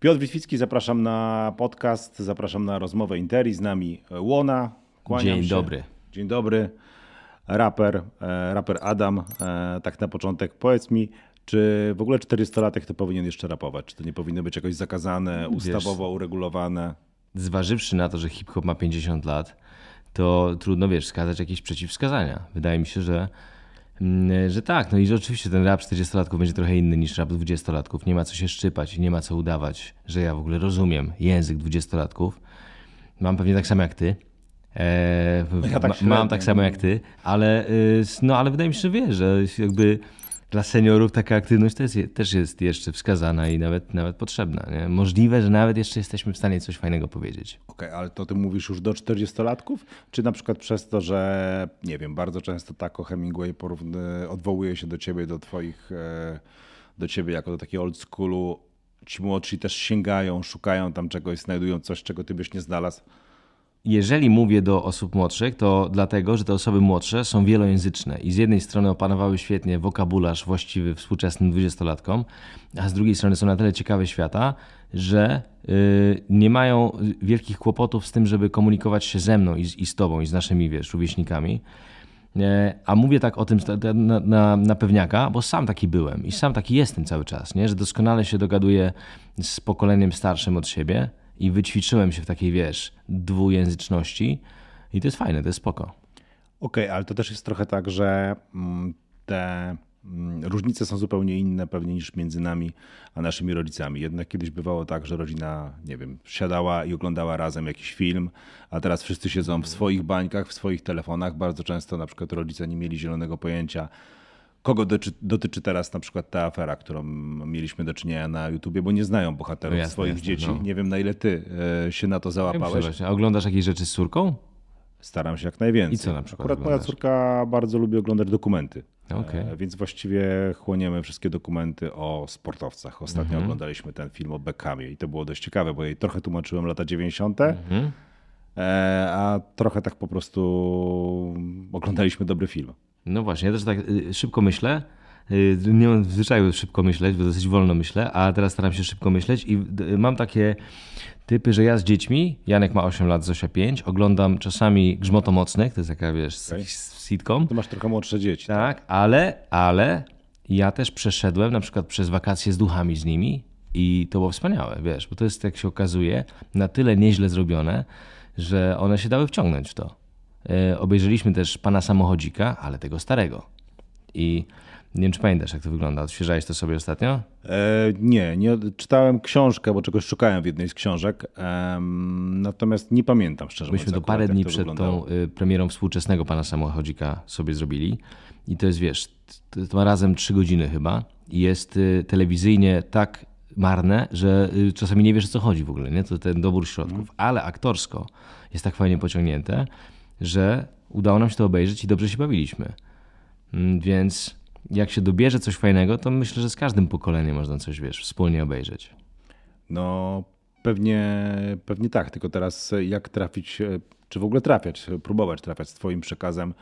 Piotr Witwicki, zapraszam na podcast, zapraszam na rozmowę Interi, z nami Łona. Dzień się. dobry. Dzień dobry. Raper, e, raper Adam. E, tak na początek powiedz mi, czy w ogóle 400-latek to powinien jeszcze rapować? Czy to nie powinno być jakoś zakazane, ustawowo uregulowane? Zważywszy na to, że hip-hop ma 50 lat, to trudno, wiesz, wskazać jakieś przeciwwskazania. Wydaje mi się, że, że tak. No i że oczywiście ten rap 40-latków będzie trochę inny niż rap 20-latków. Nie ma co się szczypać, nie ma co udawać, że ja w ogóle rozumiem język 20-latków. Mam pewnie tak samo jak ty. Eee, ja tak ma- mam tak samo jak ty, ale, y, no, ale wydaje mi się, że wiesz, że jakby dla seniorów taka aktywność też jest, też jest jeszcze wskazana i nawet, nawet potrzebna. Nie? Możliwe, że nawet jeszcze jesteśmy w stanie coś fajnego powiedzieć. Okej, ale to ty mówisz już do 40-latków? Czy na przykład przez to, że nie wiem, bardzo często Taco Hemingway porówny, odwołuje się do ciebie, do twoich, e, do ciebie jako do takiego old schoolu, ci młodsi też sięgają, szukają tam czegoś, znajdują coś, czego ty byś nie znalazł? Jeżeli mówię do osób młodszych, to dlatego, że te osoby młodsze są wielojęzyczne i z jednej strony opanowały świetnie wokabularz właściwy współczesnym dwudziestolatkom, a z drugiej strony są na tyle ciekawe świata, że y, nie mają wielkich kłopotów z tym, żeby komunikować się ze mną i z, i z tobą, i z naszymi, wiesz, rówieśnikami. E, A mówię tak o tym na, na, na pewniaka, bo sam taki byłem i sam taki jestem cały czas, nie? że doskonale się dogaduję z pokoleniem starszym od siebie i wyćwiczyłem się w takiej, wiesz, dwujęzyczności i to jest fajne, to jest spoko. Okej, ale to też jest trochę tak, że mm, te mm, różnice są zupełnie inne pewnie niż między nami a naszymi rodzicami. Jednak kiedyś bywało tak, że rodzina, nie wiem, siadała i oglądała razem jakiś film, a teraz wszyscy siedzą w swoich bańkach, w swoich telefonach. Bardzo często na przykład rodzice nie mieli zielonego pojęcia, kogo dotyczy, dotyczy teraz na przykład ta afera, którą mieliśmy do czynienia na YouTubie, bo nie znają bohaterów No jasne, swoich jasne, dzieci. no. Nie wiem na ile ty e, się na to załapałeś. A oglądasz jakieś rzeczy z córką? Staram się jak najwięcej. I co na przykład Akurat moja córka bardzo lubi oglądać dokumenty. E, Więc właściwie chłoniemy wszystkie dokumenty o sportowcach. Ostatnio Mhm. oglądaliśmy ten film o Beckhamie i to było dość ciekawe, bo jej trochę tłumaczyłem lata 90., Mhm. e, a trochę tak po prostu oglądaliśmy dobry film. No właśnie, ja też tak y, szybko myślę. Y, Nie mam w zwyczaju szybko myśleć, bo dosyć wolno myślę, a teraz staram się szybko myśleć i y, mam takie typy, że ja z dziećmi, Janek ma 8 lat, Zosia 5, oglądam czasami Grzmotomocnych, to jest jaka, wiesz, okay. sitcom, Ty masz trochę młodsze dzieci. tak, ale, ale ja też przeszedłem na przykład przez wakacje z duchami z nimi i to było wspaniałe, wiesz, bo to jest, jak się okazuje, na tyle nieźle zrobione, że one się dały wciągnąć w to. E, obejrzeliśmy też Pana Samochodzika, ale tego starego. I nie wiem, czy pamiętasz, jak to wygląda. Odświeżałeś to sobie ostatnio? E, nie, nie czytałem książkę, bo czegoś szukałem w jednej z książek, em, natomiast nie pamiętam szczerze Myśmy to parę dni to przed wyglądało. tą y, premierą współczesnego Pana Samochodzika sobie zrobili. I to jest, wiesz, to, to ma razem trzy godziny chyba. I jest y, telewizyjnie tak marne, że y, czasami nie wiesz o co chodzi w ogóle, nie? To ten dobór środków. Mhm. Ale aktorsko jest tak fajnie pociągnięte, że udało nam się to obejrzeć i dobrze się bawiliśmy. Mm, Więc jak się dobierze coś fajnego, to myślę, że z każdym pokoleniem można coś, wiesz, wspólnie obejrzeć. No pewnie, pewnie tak, tylko teraz jak trafić, e, czy w ogóle trafiać, próbować trafiać z twoim przekazem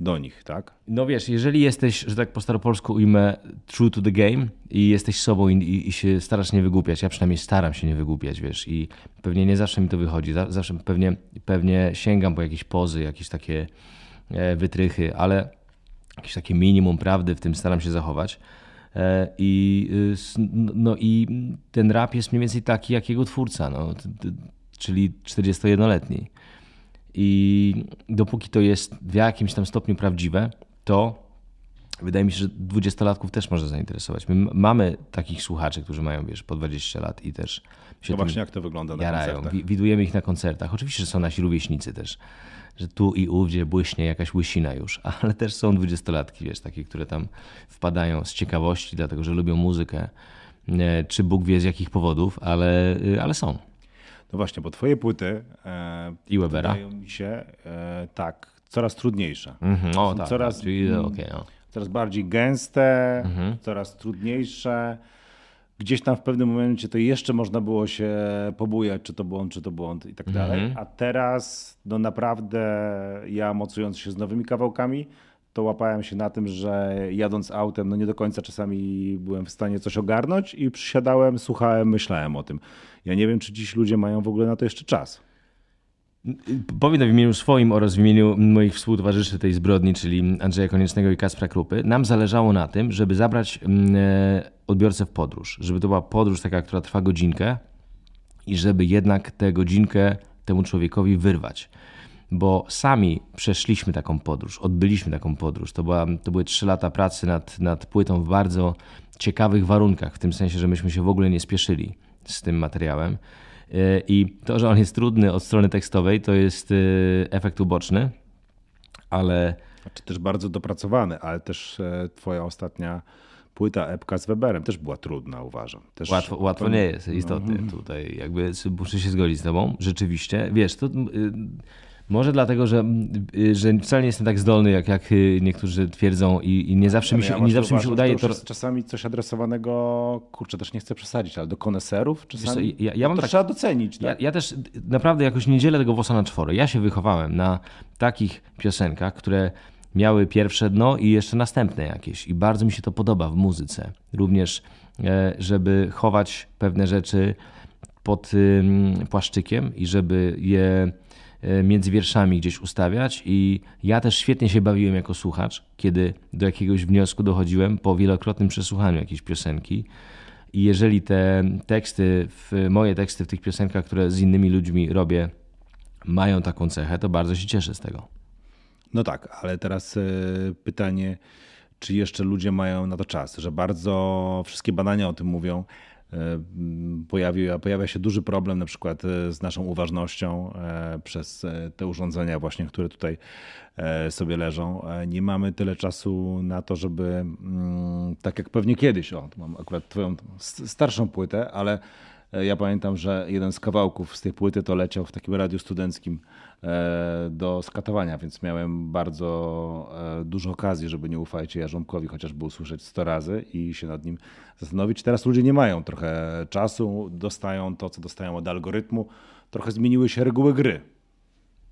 do nich, tak? No wiesz, jeżeli jesteś, że tak po staropolsku ujmę, true to the game i jesteś sobą i, i, i się starasz nie wygłupiać, ja przynajmniej staram się nie wygłupiać, wiesz, i pewnie nie zawsze mi to wychodzi, za- zawsze pewnie, pewnie sięgam po jakieś pozy, jakieś takie e, wytrychy, ale jakieś takie minimum prawdy w tym staram się zachować. E, I, y, no, I ten rap jest mniej więcej taki jak jego twórca, no, czyli 41-letni. I dopóki to jest w jakimś tam stopniu prawdziwe, to wydaje mi się, że dwudziestolatków też może zainteresować. My mamy takich słuchaczy, którzy mają, wiesz, po 20 lat i też się No właśnie jak to wygląda na jarają. koncertach. Wi- Widujemy ich na koncertach. Oczywiście, że są nasi rówieśnicy też, że tu i ówdzie błyśnie jakaś łysina już, ale też są dwudziestolatki, wiesz, takie, które tam wpadają z ciekawości, dlatego że lubią muzykę, e, czy Bóg wie z jakich powodów, ale, y, ale są. No właśnie, bo twoje płyty e, I Webera. wydają mi się e, tak, coraz trudniejsze. Mhm, o tak, coraz- tak, czyli okej, no. Coraz bardziej gęste, Mhm. coraz trudniejsze. Gdzieś tam w pewnym momencie to jeszcze można było się pobujać, czy to błąd, czy to błąd i tak Mhm. dalej. A teraz no naprawdę ja mocując się z nowymi kawałkami, to łapałem się na tym, że jadąc autem, no nie do końca czasami byłem w stanie coś ogarnąć i przysiadałem, słuchałem, myślałem o tym. Ja nie wiem, czy dziś ludzie mają w ogóle na to jeszcze czas. Powiem w imieniu swoim oraz w imieniu moich współtowarzyszy tej zbrodni, czyli Andrzeja Koniecznego i Kaspra Krupy. Nam zależało na tym, żeby zabrać mm, e, odbiorcę w podróż. Żeby to była podróż taka, która trwa godzinkę i żeby jednak tę godzinkę temu człowiekowi wyrwać. Bo sami przeszliśmy taką podróż, odbyliśmy taką podróż. To, była, to były trzy lata pracy nad, nad płytą w bardzo ciekawych warunkach, w tym sensie, że myśmy się w ogóle nie spieszyli z tym materiałem. I to, że on jest trudny od strony tekstowej, to jest y, efekt uboczny, ale. Znaczy też bardzo dopracowany, ale też e, twoja ostatnia płyta epka z Weberem też była trudna, uważam. Też łatwo, łatwo nie jest, istotnie no. tutaj. Jakby muszę się zgodzić z tobą, rzeczywiście. Wiesz, to y, może dlatego, że, y, że wcale nie jestem tak zdolny, jak, jak y, niektórzy twierdzą i, i nie zawsze, mi się, ja nie zawsze mi się udaje. To, to czasami coś adresowanego, kurczę, też nie chcę przesadzić, ale do koneserów czasami ja, ja mam to tak, trzeba docenić. Tak? Ja, ja, też naprawdę jakoś nie dzielę tego włosa na czwory. Ja się wychowałem na takich piosenkach, które miały pierwsze dno i jeszcze następne jakieś. I bardzo mi się to podoba w muzyce. Również, e, żeby chować pewne rzeczy pod płaszczykiem i żeby je między wierszami gdzieś ustawiać i ja też świetnie się bawiłem jako słuchacz, kiedy do jakiegoś wniosku dochodziłem po wielokrotnym przesłuchaniu jakiejś piosenki. I jeżeli te teksty, moje teksty w tych piosenkach, które z innymi ludźmi robię, mają taką cechę, to bardzo się cieszę z tego. No tak, ale teraz e, pytanie, czy jeszcze ludzie mają na to czas, że bardzo wszystkie badania o tym mówią, E, pojawił, pojawia się duży problem na przykład e, z naszą uważnością e, przez te urządzenia właśnie, które tutaj sobie leżą. Nie mamy tyle czasu na to, żeby mm, tak jak pewnie kiedyś, o, mam akurat twoją starszą płytę, ale ja pamiętam, że jeden z kawałków z tej płyty to leciał w takim radiu studenckim E, do skatowania, więc miałem bardzo e, dużo okazji, żeby nie ufajcie Jarząbkowi, chociażby usłyszeć 100 razy i się nad nim zastanowić. Teraz ludzie nie mają trochę czasu, dostają to, co dostają od algorytmu. Trochę zmieniły się reguły gry.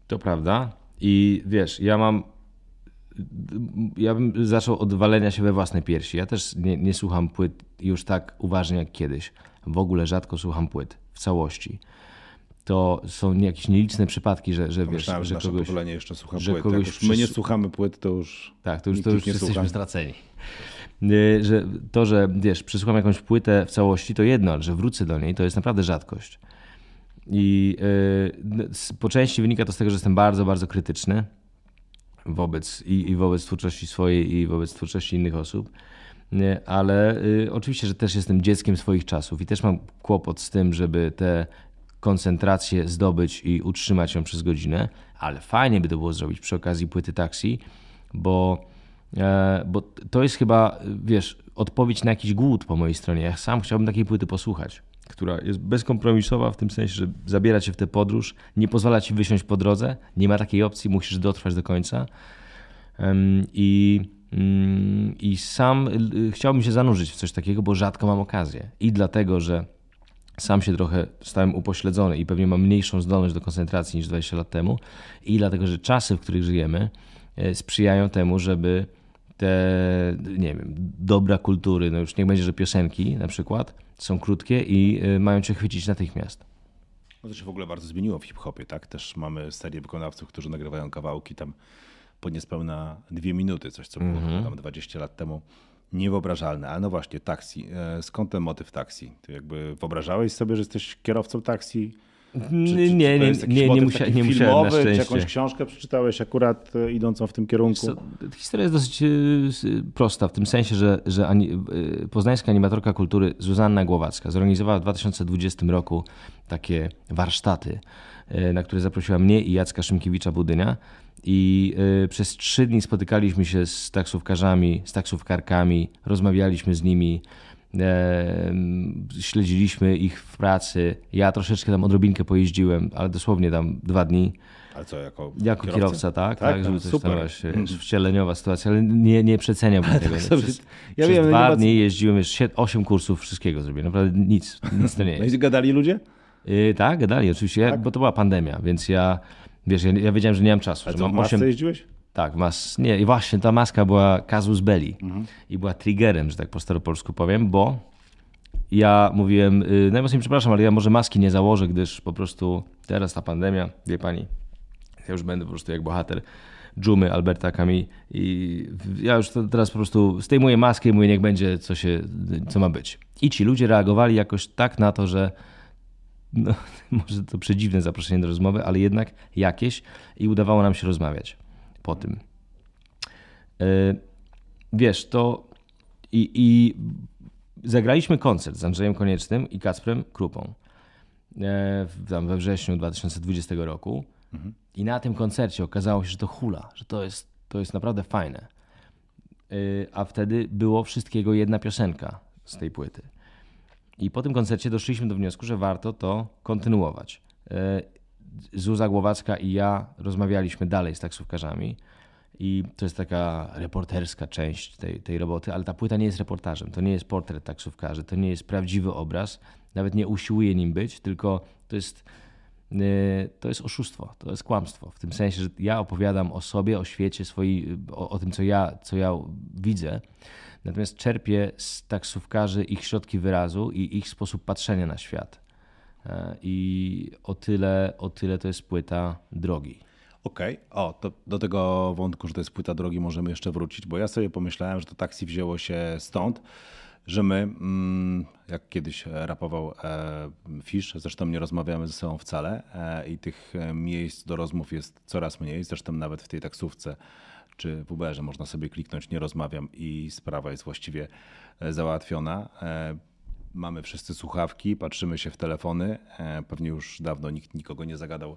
To prawda. I wiesz, ja mam ja bym zaczął od walenia się we własnej piersi. Ja też nie, nie, słucham płyt już tak uważnie jak kiedyś. W ogóle rzadko słucham płyt w całości to są jakieś nieliczne przypadki, że, że wiesz, że, nasze kogoś, pokolenie jeszcze słucha że płyt. Kogoś jak już my nie słuchamy płyt, to już Tak, to już, to już nie jesteśmy słucha. straceni. Y, że to, że wiesz, przysłucham jakąś płytę w całości, to jedno, ale że wrócę do niej, to jest naprawdę rzadkość. I yy, po części wynika to z tego, że jestem bardzo, bardzo krytyczny wobec i, i wobec twórczości swojej, i wobec twórczości innych osób. Ale y, oczywiście, że też jestem dzieckiem swoich czasów i też mam kłopot z tym, żeby te koncentrację zdobyć i utrzymać ją przez godzinę, ale fajnie by to było zrobić przy okazji płyty taksi, bo, e, bo to jest chyba, wiesz, odpowiedź na jakiś głód po mojej stronie. Ja sam chciałbym takiej płyty posłuchać, która jest bezkompromisowa w tym sensie, że zabiera cię w tę podróż, nie pozwala ci wysiąść po drodze, nie ma takiej opcji, musisz dotrwać do końca. I, I sam y, chciałbym się zanurzyć w coś takiego, bo rzadko mam okazję. I dlatego, że sam się trochę stałem upośledzony i pewnie mam mniejszą zdolność do koncentracji niż 20 lat temu. I dlatego, że czasy, w których żyjemy, e, sprzyjają temu, żeby te, nie wiem, dobra kultury, no już niech będzie, że piosenki na przykład, są krótkie i e, mają cię chwycić natychmiast. No to się w ogóle bardzo zmieniło w hip-hopie, tak? Też mamy serię wykonawców, którzy nagrywają kawałki tam po niespełna dwie minuty, coś co było mm -hmm. tam 20 lat temu niewyobrażalne. Ale no właśnie, taksi. E, skąd ten motyw taksi? Ty jakby wyobrażałeś sobie, że jesteś kierowcą taksi? Czy, czy, nie, nie, nie, nie, musia, nie musiałem na szczęście. Czy jakąś książkę przeczytałeś akurat e, idącą w tym kierunku? Historia jest dosyć e, prosta, w tym sensie, że, że ani, poznańska animatorka kultury Zuzanna Głowacka zorganizowała w 2020 roku takie warsztaty, na które zaprosiła mnie i Jacka Szymkiewicza-Budynia i y, przez trzy dni spotykaliśmy się z taksówkarzami, z taksówkarkami, rozmawialiśmy z nimi, e, śledziliśmy ich w pracy. Ja troszeczkę tam odrobinkę pojeździłem, ale dosłownie tam dwa dni. Ale co, jako, jako kierowca? kierowca tak, tak, tak, żeby coś super. tam wcieleniowa sytuacja, ale nie, nie przeceniałbym tego. Tak sobie, przez, ja przez wiem, dwa dni jeździłem, już osiem kursów, wszystkiego zrobiłem, naprawdę nic, nic to nie jest. No i gadali ludzie? Yy, tak, gadali oczywiście, tak? bo to była pandemia, więc ja Wiesz, ja, ja wiedziałem, że nie mam czasu. Ale że mam w 8... jeździłeś? Tak, mas, nie, i właśnie ta maska była casus belli i była triggerem, że tak po staropolsku powiem, bo ja mówiłem, y, najmocniej przepraszam, ale ja może maski nie założę, gdyż po prostu teraz ta pandemia, wie pani, ja już będę po prostu jak bohater dżumy Alberta Camus i ja już teraz po prostu zdejmuję maskę i mówię, niech będzie co, się, co ma być. I ci ludzie reagowali jakoś tak na to, że no, może to przedziwne zaproszenie do rozmowy, ale jednak jakieś i udawało nam się rozmawiać po tym. Yy, wiesz, to i, i zagraliśmy koncert z Andrzejem Koniecznym i Kacprem Krupą e, tam we wrześniu 2020 roku. I na tym koncercie okazało się, że to hula, że to jest, to jest naprawdę fajne. Y, A wtedy było wszystkiego jedna piosenka z tej płyty. I po tym koncercie doszliśmy do wniosku, że warto to kontynuować. Y, Zuza Głowacka i ja rozmawialiśmy dalej z taksówkarzami. I to jest taka reporterska część tej, tej roboty, ale ta płyta nie jest reportażem. To nie jest portret taksówkarzy, to nie jest prawdziwy obraz. Nawet nie usiłuje nim być, tylko to jest Yy, to jest oszustwo, to jest kłamstwo. W tym sensie, że ja opowiadam o sobie, o świecie, swoi, o, o tym, co ja, co ja widzę. Natomiast czerpię z taksówkarzy ich środki wyrazu i ich sposób patrzenia na świat. Yy, I o tyle, o tyle to jest płyta drogi. Okej, o, to do tego wątku, że to jest płyta drogi, możemy jeszcze wrócić, bo ja sobie pomyślałem, że to taksi wzięło się stąd, że my, mm, jak kiedyś rapował e, Fish, zresztą nie rozmawiamy ze sobą wcale e, i tych e, miejsc do rozmów jest coraz mniej, zresztą nawet w tej taksówce czy w Uberze można sobie kliknąć nie rozmawiam i sprawa jest właściwie e, załatwiona. E, Mamy wszyscy słuchawki, patrzymy się w telefony. E, Pewnie już dawno nikt nikogo nie zagadał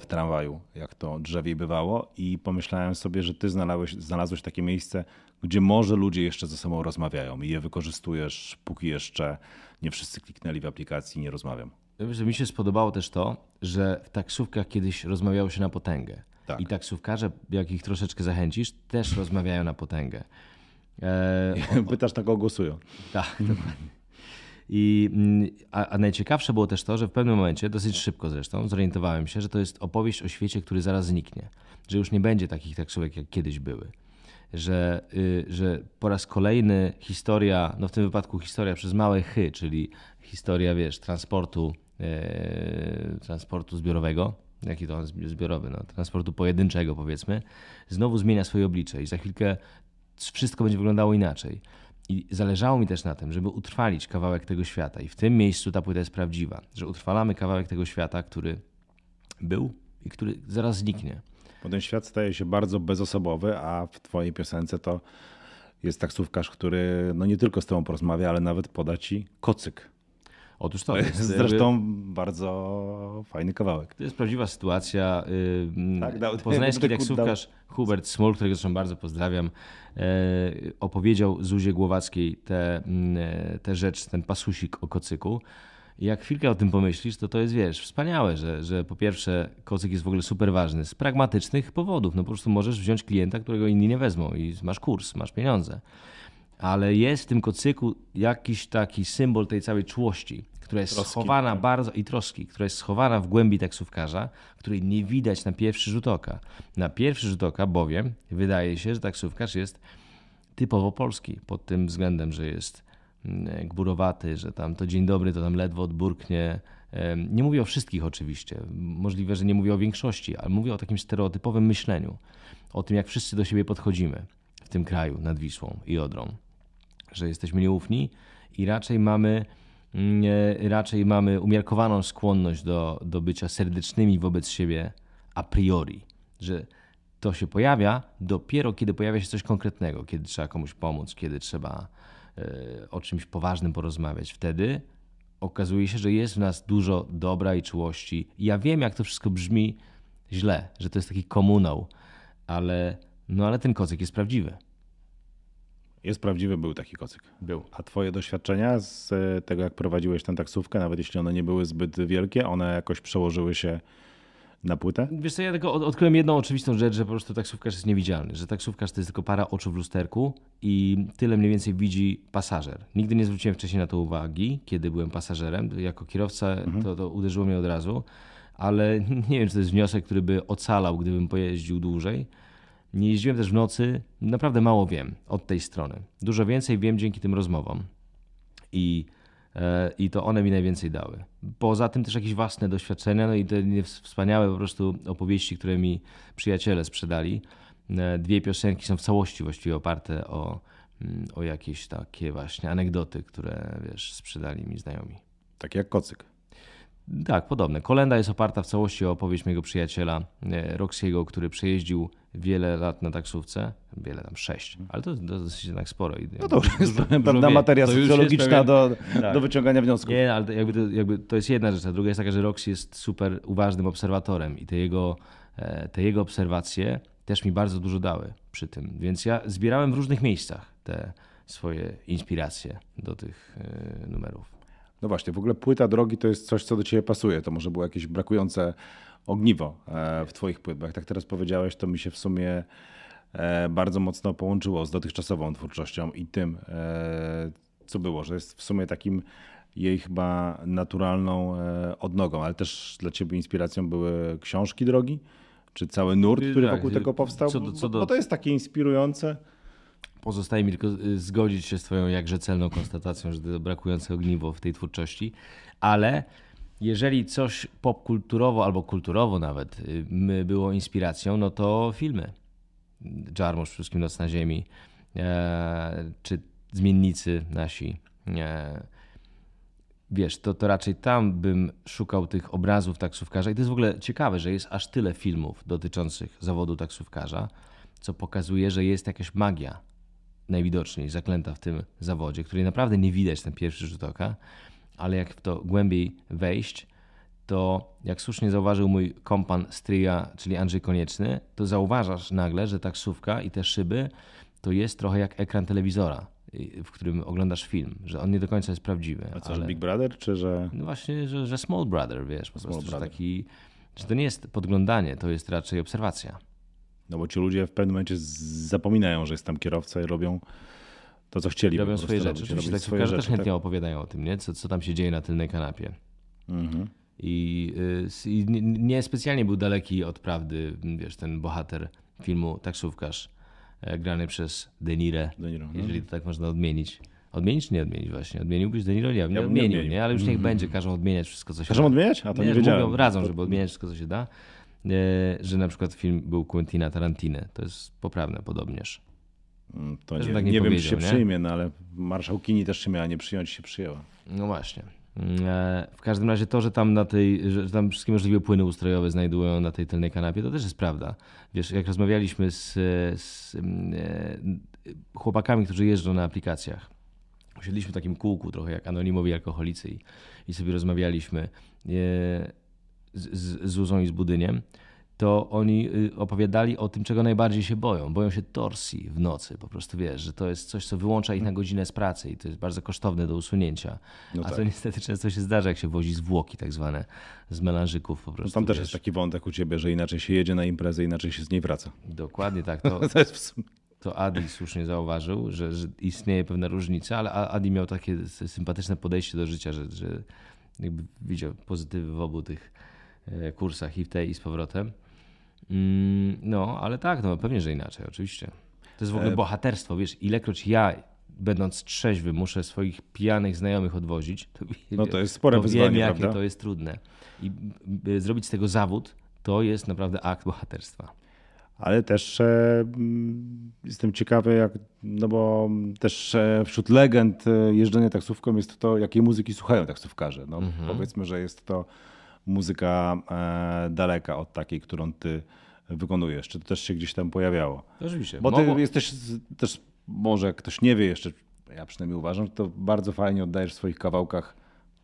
w tramwaju, jak to drzewiej bywało. I pomyślałem sobie, że ty znalazłeś, znalazłeś takie miejsce, gdzie może ludzie jeszcze ze sobą rozmawiają i je wykorzystujesz, póki jeszcze nie wszyscy kliknęli w aplikacji nie rozmawiam. Wiesz, że mi się spodobało też to, że w taksówkach kiedyś rozmawiało się na potęgę. Tak. I taksówkarze, jak ich troszeczkę zachęcisz, też rozmawiają na potęgę. E, Pytasz, kogo głosują. Tak, dokładnie. I, mm, a, a najciekawsze było też to, że w pewnym momencie, dosyć szybko zresztą, zorientowałem się, że to jest opowieść o świecie, który zaraz zniknie. Że już nie będzie takich taksówek, jak kiedyś były. Że, y, że po raz kolejny historia, no w tym wypadku historia przez małe chy, czyli historia, wiesz, transportu, e, transportu zbiorowego, jaki to zbiorowy, no, transportu pojedynczego powiedzmy, znowu zmienia swoje oblicze i za chwilkę wszystko będzie wyglądało inaczej. I zależało mi też na tym, żeby utrwalić kawałek tego świata. I w tym miejscu ta płyta jest prawdziwa, że utrwalamy kawałek tego świata, który był i który zaraz zniknie. Bo ten świat staje się bardzo bezosobowy, a w twojej piosence to jest taksówkarz, który no nie tylko z tobą porozmawia, ale nawet poda ci kocyk. Otóż to, jest, jest jakby- zresztą bardzo fajny kawałek. To jest prawdziwa sytuacja. Tak, da- Poznański taksówkarz Hubert Smol, którego zresztą bardzo pozdrawiam, e, opowiedział Zuzie Głowackiej tę te, te rzecz, ten pasusik o kocyku. Jak chwilkę o tym pomyślisz, to to jest, wiesz, wspaniałe, że, że po pierwsze kocyk jest w ogóle super ważny z pragmatycznych powodów. No po prostu możesz wziąć klienta, którego inni nie wezmą i masz kurs, masz pieniądze. Ale jest w tym kocyku jakiś taki symbol tej całej czułości, która jest Troski. schowana bardzo i troski, która jest schowana w głębi taksówkarza, której nie widać na pierwszy rzut oka. Na pierwszy rzut oka bowiem wydaje się, że taksówkarz jest typowo polski pod tym względem, że jest mm, gburowaty, że tam to dzień dobry to tam ledwo odburknie. Nie mówię o wszystkich oczywiście, możliwe, że nie mówię o większości, ale mówię o takim stereotypowym myśleniu, o tym jak wszyscy do siebie podchodzimy w tym kraju nad Wisłą i Odrą że jesteśmy nieufni i raczej mamy, raczej mamy umiarkowaną skłonność do, do bycia serdecznymi wobec siebie a priori. Że to się pojawia dopiero, kiedy pojawia się coś konkretnego, kiedy trzeba komuś pomóc, kiedy trzeba e, o czymś poważnym porozmawiać. Wtedy okazuje się, że jest w nas dużo dobra i czułości. Ja wiem, jak to wszystko brzmi źle, że to jest taki komunał, ale, no, ale ten kocyk jest prawdziwy. Jest prawdziwy, był taki kocyk. Był. A twoje doświadczenia z e, tego, jak prowadziłeś tę taksówkę, nawet jeśli one nie były zbyt wielkie, one jakoś przełożyły się na płytę? Wiesz co, ja tylko od- odkryłem jedną oczywistą rzecz, że po prostu taksówkarz jest niewidzialny, że taksówkarz to jest tylko para oczu w lusterku i tyle mniej więcej widzi pasażer. Nigdy nie zwróciłem wcześniej na to uwagi, kiedy byłem pasażerem. Jako kierowca to, to uderzyło mnie od razu, ale nie wiem, czy to jest wniosek, który by ocalał, gdybym pojeździł dłużej. Nie jeździłem też w nocy, naprawdę mało wiem od tej strony. Dużo więcej wiem dzięki tym rozmowom. I, e, i to one mi najwięcej dały. Poza tym też jakieś własne doświadczenia, no i te wspaniałe po prostu opowieści, które mi przyjaciele sprzedali. E, dwie piosenki są w całości właściwie oparte o, mm, o jakieś takie właśnie anegdoty, które wiesz, sprzedali mi znajomi. Tak jak kocyk. Tak, podobne. Kolenda jest oparta w całości o opowieść mojego przyjaciela e, Roxiego, który przejeździł wiele lat na taksówce. Wiele tam, sześć, ale to, to dosyć jednak sporo. No to już jest pewna materia socjologiczna do, tak. do wyciągania wniosków. Nie, ale jakby to, jakby to jest jedna rzecz. A druga jest taka, że Roxy jest super uważnym obserwatorem i te jego, e, te jego obserwacje też mi bardzo dużo dały przy tym. Więc ja zbierałem w różnych miejscach te swoje inspiracje do tych e, numerów. No właśnie, w ogóle płyta drogi to jest coś, co do ciebie pasuje. To może było jakieś brakujące ogniwo e, w twoich płytach. Tak teraz powiedziałeś, to mi się w sumie e, bardzo mocno połączyło z dotychczasową twórczością i tym, e, co było, że jest w sumie takim jej chyba naturalną odnogą, ale też dla ciebie inspiracją były książki drogi, czy cały nurt, który tak, wokół tego powstał, co do, co do... bo to jest takie inspirujące. Pozostaje mi tylko y, zgodzić się z Twoją jakże celną konstatacją, że to brakujące ogniwo w tej twórczości, ale jeżeli coś popkulturowo albo kulturowo nawet y, było inspiracją, no to filmy. Jarmusz, przede wszystkim Noc na Ziemi, e, czy Zmiennicy nasi. E, wiesz, to, to raczej tam bym szukał tych obrazów taksówkarza. I to jest w ogóle ciekawe, że jest aż tyle filmów dotyczących zawodu taksówkarza, co pokazuje, że jest jakaś magia najwidoczniej zaklęta w tym zawodzie, której naprawdę nie widać ten pierwszy rzut oka, ale jak w to głębiej wejść, to jak słusznie zauważył mój kompan stryja, czyli Andrzej Konieczny, to zauważasz nagle, że taksówka i te szyby to jest trochę jak ekran telewizora, w którym oglądasz film, że on nie do końca jest prawdziwy. A co, ale... że Big Brother, czy że... No właśnie, że, że Small Brother, wiesz, po small prostu, brother. Że, taki, że to nie jest podglądanie, to jest raczej obserwacja. No bo ci ludzie w pewnym momencie zapominają, że jest tam kierowca i robią to, co chcieli. Robią swoje rzeczy. Oczywiście tak swoje rzeczy, też chętnie tak? opowiadają o tym, nie? Co, co tam się dzieje na tylnej kanapie. Mhm. I, y, I nie specjalnie był daleki od prawdy, wiesz, ten bohater filmu Taksówkarz, e, grany przez De Niro, De Niro no. jeżeli to tak można odmienić. Odmienić czy nie odmienić właśnie? Odmieniłbyś De Niro? Nie, ja odmienił, odmienił, nie? Ale już niech mm. będzie, każą odmieniać wszystko, co się każą da. odmieniać? A to nie, nie wiedziałem. Mówią, radzą, żeby odmieniać wszystko, co się da. E, że na przykład film był Quentina Tarantino. To jest poprawne podobnież. Mm, to nie, tak nie, nie wiem, czy się nie? przyjmie, no ale marszałkini też się miała nie przyjąć, się przyjęła. No właśnie. Mm, e, w każdym razie to, że tam na tej, że tam wszystkie możliwe płyny ustrojowe znajdują na tej tylnej kanapie, to też jest prawda. Wiesz, jak rozmawialiśmy z, z mm, e, chłopakami, którzy jeżdżą na aplikacjach, usiedliśmy w takim kółku, trochę jak anonimowi alkoholicy i, i sobie rozmawialiśmy z, z Zuzą i z Budyniem, to oni y, opowiadali o tym, czego najbardziej się boją. Boją się torsji w nocy. Po prostu wiesz, że to jest coś, co wyłącza ich na godzinę z pracy i to jest bardzo kosztowne do usunięcia. No A tak. to niestety często się zdarza, jak się wozi zwłoki tak zwane z melanżyków po prostu. No tam też wiesz. jest taki wątek u ciebie, że inaczej się jedzie na imprezę, inaczej się z niej wraca. Dokładnie tak. To, to, jest w sumie... to Adi słusznie zauważył, że, że, istnieje pewna różnica, ale Adi miał takie sympatyczne podejście do życia, że, że jakby widział pozytywy w obu tych kursach i w tej i z powrotem. Mm, no, ale tak, no pewnie, że inaczej, oczywiście. To jest w ogóle e, bohaterstwo, wiesz, ilekroć ja będąc trzeźwy muszę swoich pijanych znajomych odwozić, to, no to jest spore to wyzwanie, wiem, jakie prawda? to jest trudne. I zrobić z tego zawód, to jest naprawdę akt bohaterstwa. Ale też e, mm, jestem ciekawy, jak, no bo też e, wśród legend e, jeżdżenia taksówką jest to, jakiej muzyki słuchają taksówkarze. No, mhm. Powiedzmy, że jest to muzyka e, daleka od takiej, którą ty wykonujesz. Czy to też się gdzieś tam pojawiało? Oczywiście. Bo ty Mogło... jesteś też, może ktoś nie wie jeszcze, ja przynajmniej uważam, że to bardzo fajnie oddajesz w swoich kawałkach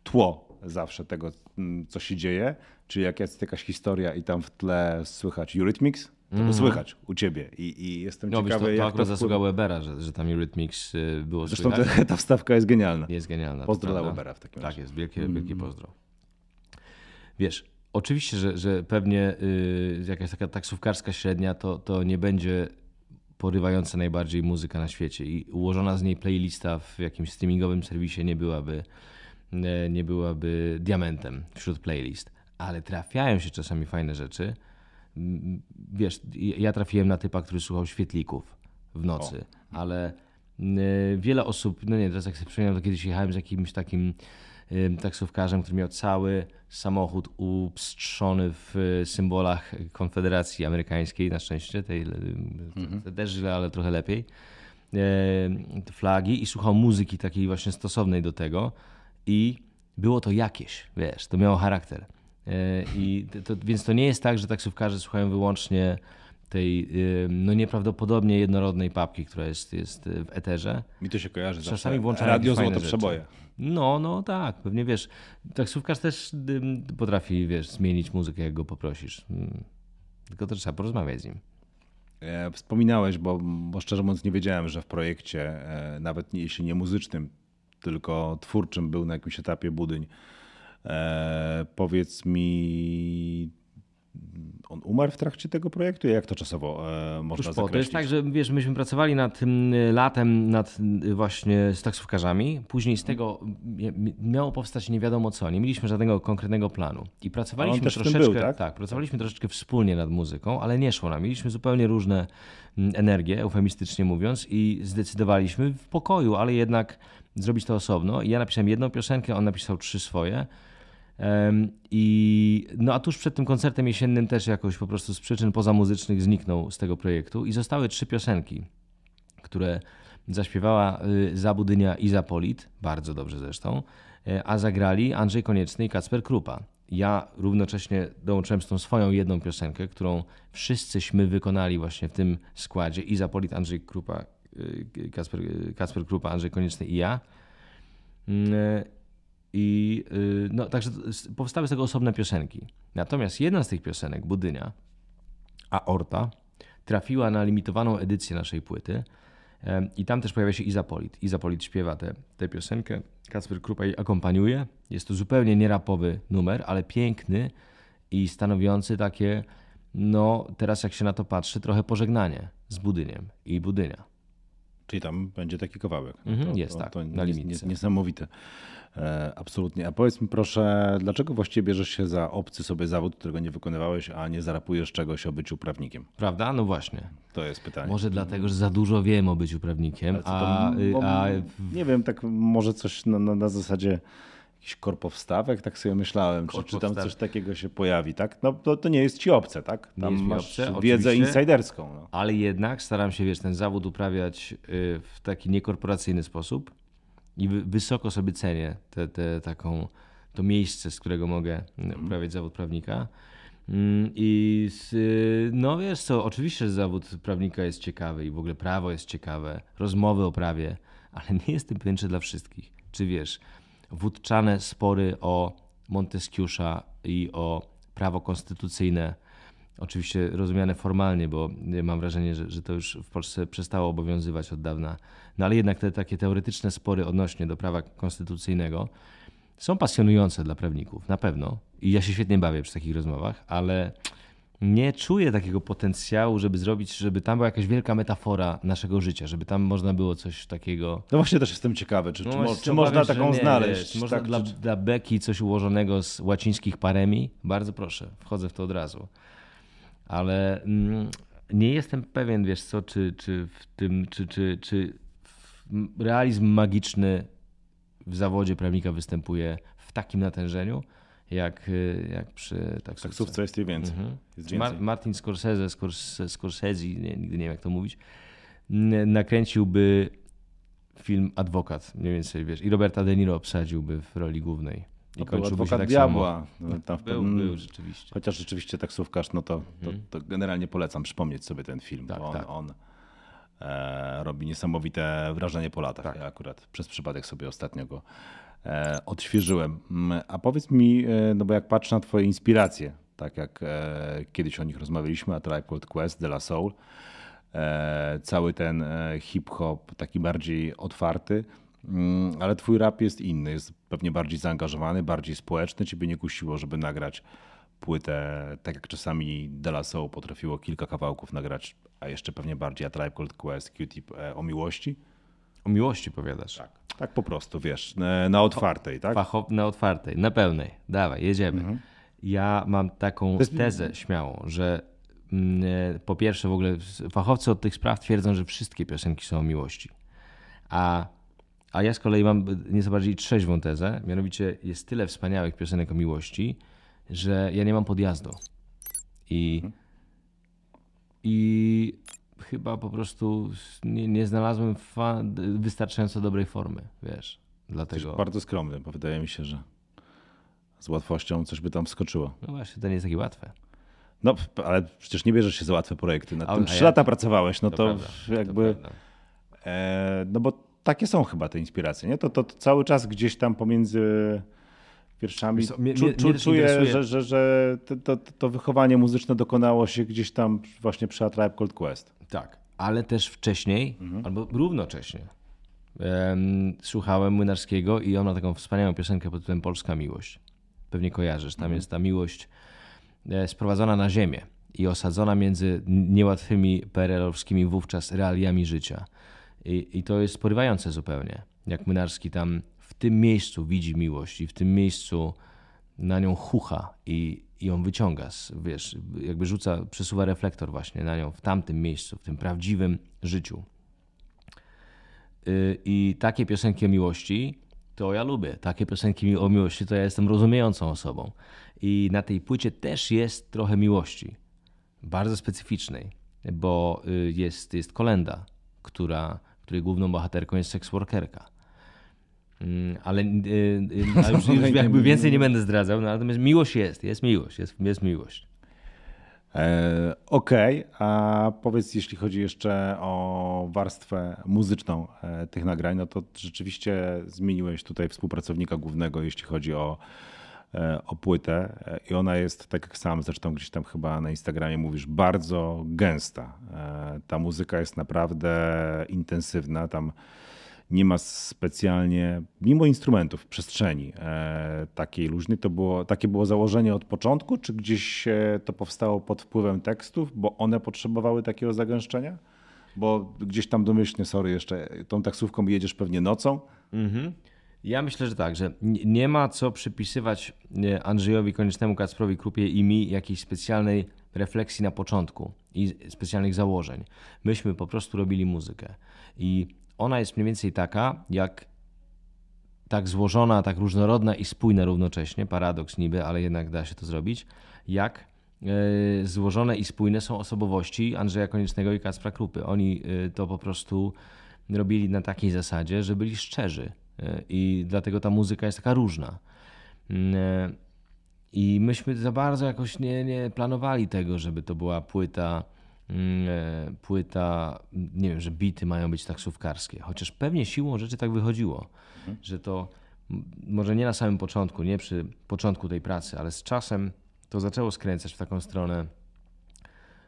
tło zawsze tego, mm, co się dzieje. Czyli jak jest jakaś historia i tam w tle słychać Eurythmics, to mm. słychać u ciebie i, i jestem no, ciekawy, to, to jak akurat to zasługa Webera, że, że tam Eurythmics y, było Zresztą słychać. Zresztą ta wstawka jest genialna. Jest genialna. Pozdro dla Webera w takim razie. Tak jest, wielkie, wielkie mm. pozdro. Wiesz, oczywiście, że, że pewnie y, jakaś taka taksówkarska średnia to, to nie będzie porywająca najbardziej muzyka na świecie i ułożona z niej playlista w jakimś streamingowym serwisie nie byłaby, y, nie byłaby diamentem wśród playlist. Ale trafiają się czasami fajne rzeczy, mm, wiesz, ja trafiłem na typa, który słuchał świetlików w nocy, ale y, wiele osób, no nie, teraz jak sobie przypomniałem, to kiedyś jechałem z jakimś takim taksówkarzem, który miał cały samochód upstrzony w symbolach Konfederacji Amerykańskiej, na szczęście, tej mhm. też źle, ale trochę lepiej, flagi i słuchał muzyki takiej właśnie stosownej do tego i było to jakieś, wiesz, to miało charakter. E, I to, więc to nie jest tak, że taksówkarze słuchają wyłącznie tej no nieprawdopodobnie jednorodnej papki, która jest, jest w eterze. Mi to się kojarzy Czasami włączają radio złoto przeboje. No, no tak, pewnie wiesz. Taksówkarz też potrafi, wiesz, zmienić muzykę, jak go poprosisz. Mm. Tylko to trzeba porozmawiać z nim. E, wspominałeś, bo, bo szczerze mówiąc nie wiedziałem, że w projekcie, e, nawet jeśli nie muzycznym, tylko twórczym był na jakimś etapie budyń. E, powiedz mi, on umarł w trakcie tego projektu? Jak to czasowo e, można Już zakreślić? To jest tak, że wiesz, myśmy pracowali nad tym y, latem nad y, właśnie z taksówkarzami. Później z tego miało powstać nie wiadomo co. Nie mieliśmy żadnego konkretnego planu. I pracowaliśmy troszeczkę, był, tak? tak? pracowaliśmy troszeczkę wspólnie nad muzyką, ale nie szło nam. Mieliśmy zupełnie różne mm, energie, eufemistycznie mówiąc, i zdecydowaliśmy w pokoju, ale jednak zrobić to osobno. I ja napisałem jedną piosenkę, on napisał trzy swoje. I, no a tuż przed tym koncertem jesiennym też jakoś po prostu z przyczyn pozamuzycznych zniknął z tego projektu i zostały trzy piosenki, które zaśpiewała y, Zabudynia i Zapolit, bardzo dobrze zresztą, e, a zagrali Andrzej Konieczny i Kacper Krupa. Ja równocześnie dołączyłem z tą swoją jedną piosenkę, którą wszyscyśmy wykonali właśnie w tym składzie i Zapolit, Andrzej Krupa, y, Kacper, y, Kacper Krupa, Andrzej Konieczny i ja. I y, no, także powstały z tego osobne piosenki. Natomiast jedna z tych piosenek, Budynia, Aorta, trafiła na limitowaną edycję naszej płyty. I tam też pojawia się Izapolit. Izapolit śpiewa tę te, te piosenkę, Kacper Krupa jej akompaniuje. Jest to zupełnie nierapowy numer, ale piękny i stanowiący takie, no teraz jak się na to patrzy, trochę pożegnanie z Budyniem i Budynia. Czyli tam będzie taki kawałek. Mhm, to, jest to, tak, to na. Niesamowite. E, absolutnie. A powiedz mi proszę, dlaczego właściwie bierzesz się za obcy sobie zawód, którego nie wykonywałeś, a nie zarapujesz czegoś o byciu prawnikiem? Prawda? No właśnie. To jest pytanie. Może dlatego, że za dużo wiem o byciu prawnikiem, a, a, Nie wiem, tak może coś na, na, na zasadzie jakiś korpowstawek, tak sobie myślałem, czy, czy tam coś takiego się pojawi, tak? No to, to nie jest ci obce, tak? Tam nie masz obce, wiedzę insiderską. No. Ale jednak staram się, wiesz, ten zawód uprawiać y, w taki niekorporacyjny sposób i wysoko sobie cenię te, te, taką, to miejsce, z którego mogę mhm. uprawiać zawód prawnika. Mm, I z, no wiesz co, oczywiście zawód prawnika jest ciekawy i w ogóle prawo jest ciekawe, rozmowy o prawie, ale nie jestem pewien, czy dla wszystkich. Czy wiesz, wódczane spory o Monteskiusza i o prawo konstytucyjne, oczywiście rozumiane formalnie, bo mam wrażenie, że, że to już w Polsce przestało obowiązywać od dawna, no ale jednak te takie teoretyczne spory odnośnie do prawa konstytucyjnego są pasjonujące dla prawników, na pewno. I ja się świetnie bawię przy takich rozmowach, ale nie czuję takiego potencjału, żeby zrobić, żeby tam była jakaś wielka metafora naszego życia, żeby tam można było coś takiego. No właśnie też jestem ciekawy, czy, no czy, czy można taką nie, znaleźć. Wiesz, można tak, dla, czy... dla beki coś ułożonego z łacińskich paremi? Bardzo proszę, wchodzę w to od razu. Ale mm, nie jestem pewien, wiesz co, czy, czy w tym, czy, czy, czy realizm magiczny w zawodzie prawnika występuje w takim natężeniu, jak, y, jak przy taksówce. Taksówce jest i więcej. Mhm. Jest więcej. Martin Scorsese, Scorsese, Scorsese nie, nigdy nie wiem jak to mówić, nakręciłby film Adwokat, mniej więcej, wiesz, i Roberta De Niro obsadziłby w roli głównej. I no kończyłby się tak diabła. samo. No, tam był, był, rzeczywiście. Chociaż rzeczywiście taksówkarz, no to, to, mhm. to generalnie polecam przypomnieć sobie ten film, tak, bo on, tak. on robi niesamowite wrażenie po latach. Tak. Ja akurat przez przypadek sobie ostatnio go E, odświeżyłem. Mm, a powiedz mi, e, no bo jak patrzę na twoje inspiracje, tak jak e, kiedyś o nich rozmawialiśmy, a Tribe Called Quest, De La Soul, cały ten hip-hop taki bardziej otwarty, mm, ale twój rap jest inny, jest pewnie bardziej zaangażowany, bardziej społeczny. Ciebie nie kusiło, żeby nagrać płytę, tak jak czasami De La Soul potrafiło kilka kawałków nagrać, a jeszcze pewnie bardziej a Tribe Called Quest, Q-Tip o miłości? O miłości powiadasz. Tak, tak po prostu, wiesz, na otwartej, tak? Facho, na otwartej, na pełnej. Dawaj, jedziemy. Mhm. Ja mam taką tezę śmiałą, że mm, e, po pierwsze w ogóle fachowcy od tych spraw twierdzą, że wszystkie piosenki są o miłości. A, a ja z kolei mam nieco bardziej trzeźwą tezę, mianowicie jest tyle wspaniałych piosenek o miłości, że ja nie mam podjazdu. I, i chyba po prostu nie, nie znalazłem wystarczająco dobrej formy, wiesz. Dlatego... Bardzo skromny, bo wydaje mi się, że z łatwością coś by tam wskoczyło. No właśnie, to nie jest takie łatwe. No, ale przecież nie bierzesz się za łatwe projekty. Na tym trzy lata pracowałeś, no to, to prawda, jakby. To e, no bo takie są chyba te inspiracje, nie? To, to, to cały czas gdzieś tam pomiędzy wierszami co, mnie, czu, czu, czuję, że, że, że to, to, wychowanie muzyczne dokonało się gdzieś tam właśnie przy A Tribe Called Quest. Tak, ale też wcześniej, mhm. albo równocześnie um, słuchałem Młynarskiego i on ma taką wspaniałą piosenkę pod tytułem Polska Miłość. Pewnie kojarzysz, tam mhm. jest ta miłość e, sprowadzona na ziemię i osadzona między niełatwymi PRL-owskimi wówczas realiami życia. I, I, to jest porywające zupełnie, jak Młynarski tam w tym miejscu widzi miłość i w tym miejscu na nią chucha i, i ją wyciąga, wiesz, jakby rzuca, przesuwa reflektor właśnie na nią w tamtym miejscu, w tym prawdziwym życiu. Y, I takie piosenki o miłości to ja lubię. Takie piosenki o miłości to ja jestem rozumiejącą osobą. I na tej płycie też jest trochę miłości. Bardzo specyficznej, bo y, jest, jest kolenda, która, której główną bohaterką jest seksworkerka. Mm, ale, y, ale już, już jakby więcej nie będę zdradzał, no, natomiast miłość jest, jest miłość, jest, jest miłość. E, okej, okay. a powiedz, jeśli chodzi jeszcze o warstwę muzyczną e, tych nagrań, no to rzeczywiście zmieniłeś tutaj współpracownika głównego, jeśli chodzi o, e, o płytę i ona jest, tak jak sam zresztą gdzieś tam chyba na Instagramie mówisz, bardzo gęsta. Ta muzyka jest naprawdę intensywna, tam nie ma specjalnie, mimo instrumentów, przestrzeni e, takiej luźnej. To było, takie było założenie od początku, czy gdzieś e, to powstało pod wpływem tekstów, bo one potrzebowały takiego zagęszczenia? Bo gdzieś tam domyślnie, sorry, jeszcze tą taksówką jedziesz pewnie nocą. Mhm. Ja myślę, że tak, że nie ma co przypisywać Andrzejowi Konicznemu, Kacprowi Krupie i mi jakiejś specjalnej refleksji na początku i specjalnych założeń. Myśmy po prostu robili muzykę. I ona jest mniej więcej taka, jak tak złożona, tak różnorodna i spójna równocześnie, paradoks niby, ale jednak da się to zrobić, jak e, złożone i spójne są osobowości Andrzeja Koniecznego i Kacpra Krupy. Oni e, to po prostu robili na takiej zasadzie, że byli szczerzy e, i dlatego ta muzyka jest taka różna. Mm, I myśmy za bardzo jakoś nie, nie planowali tego, żeby to była płyta płyta, nie wiem, że bity mają być taksówkarskie. Chociaż pewnie siłą rzeczy tak wychodziło, mhm. że to może nie na samym początku, nie przy początku tej pracy, ale z czasem to zaczęło skręcać w taką stronę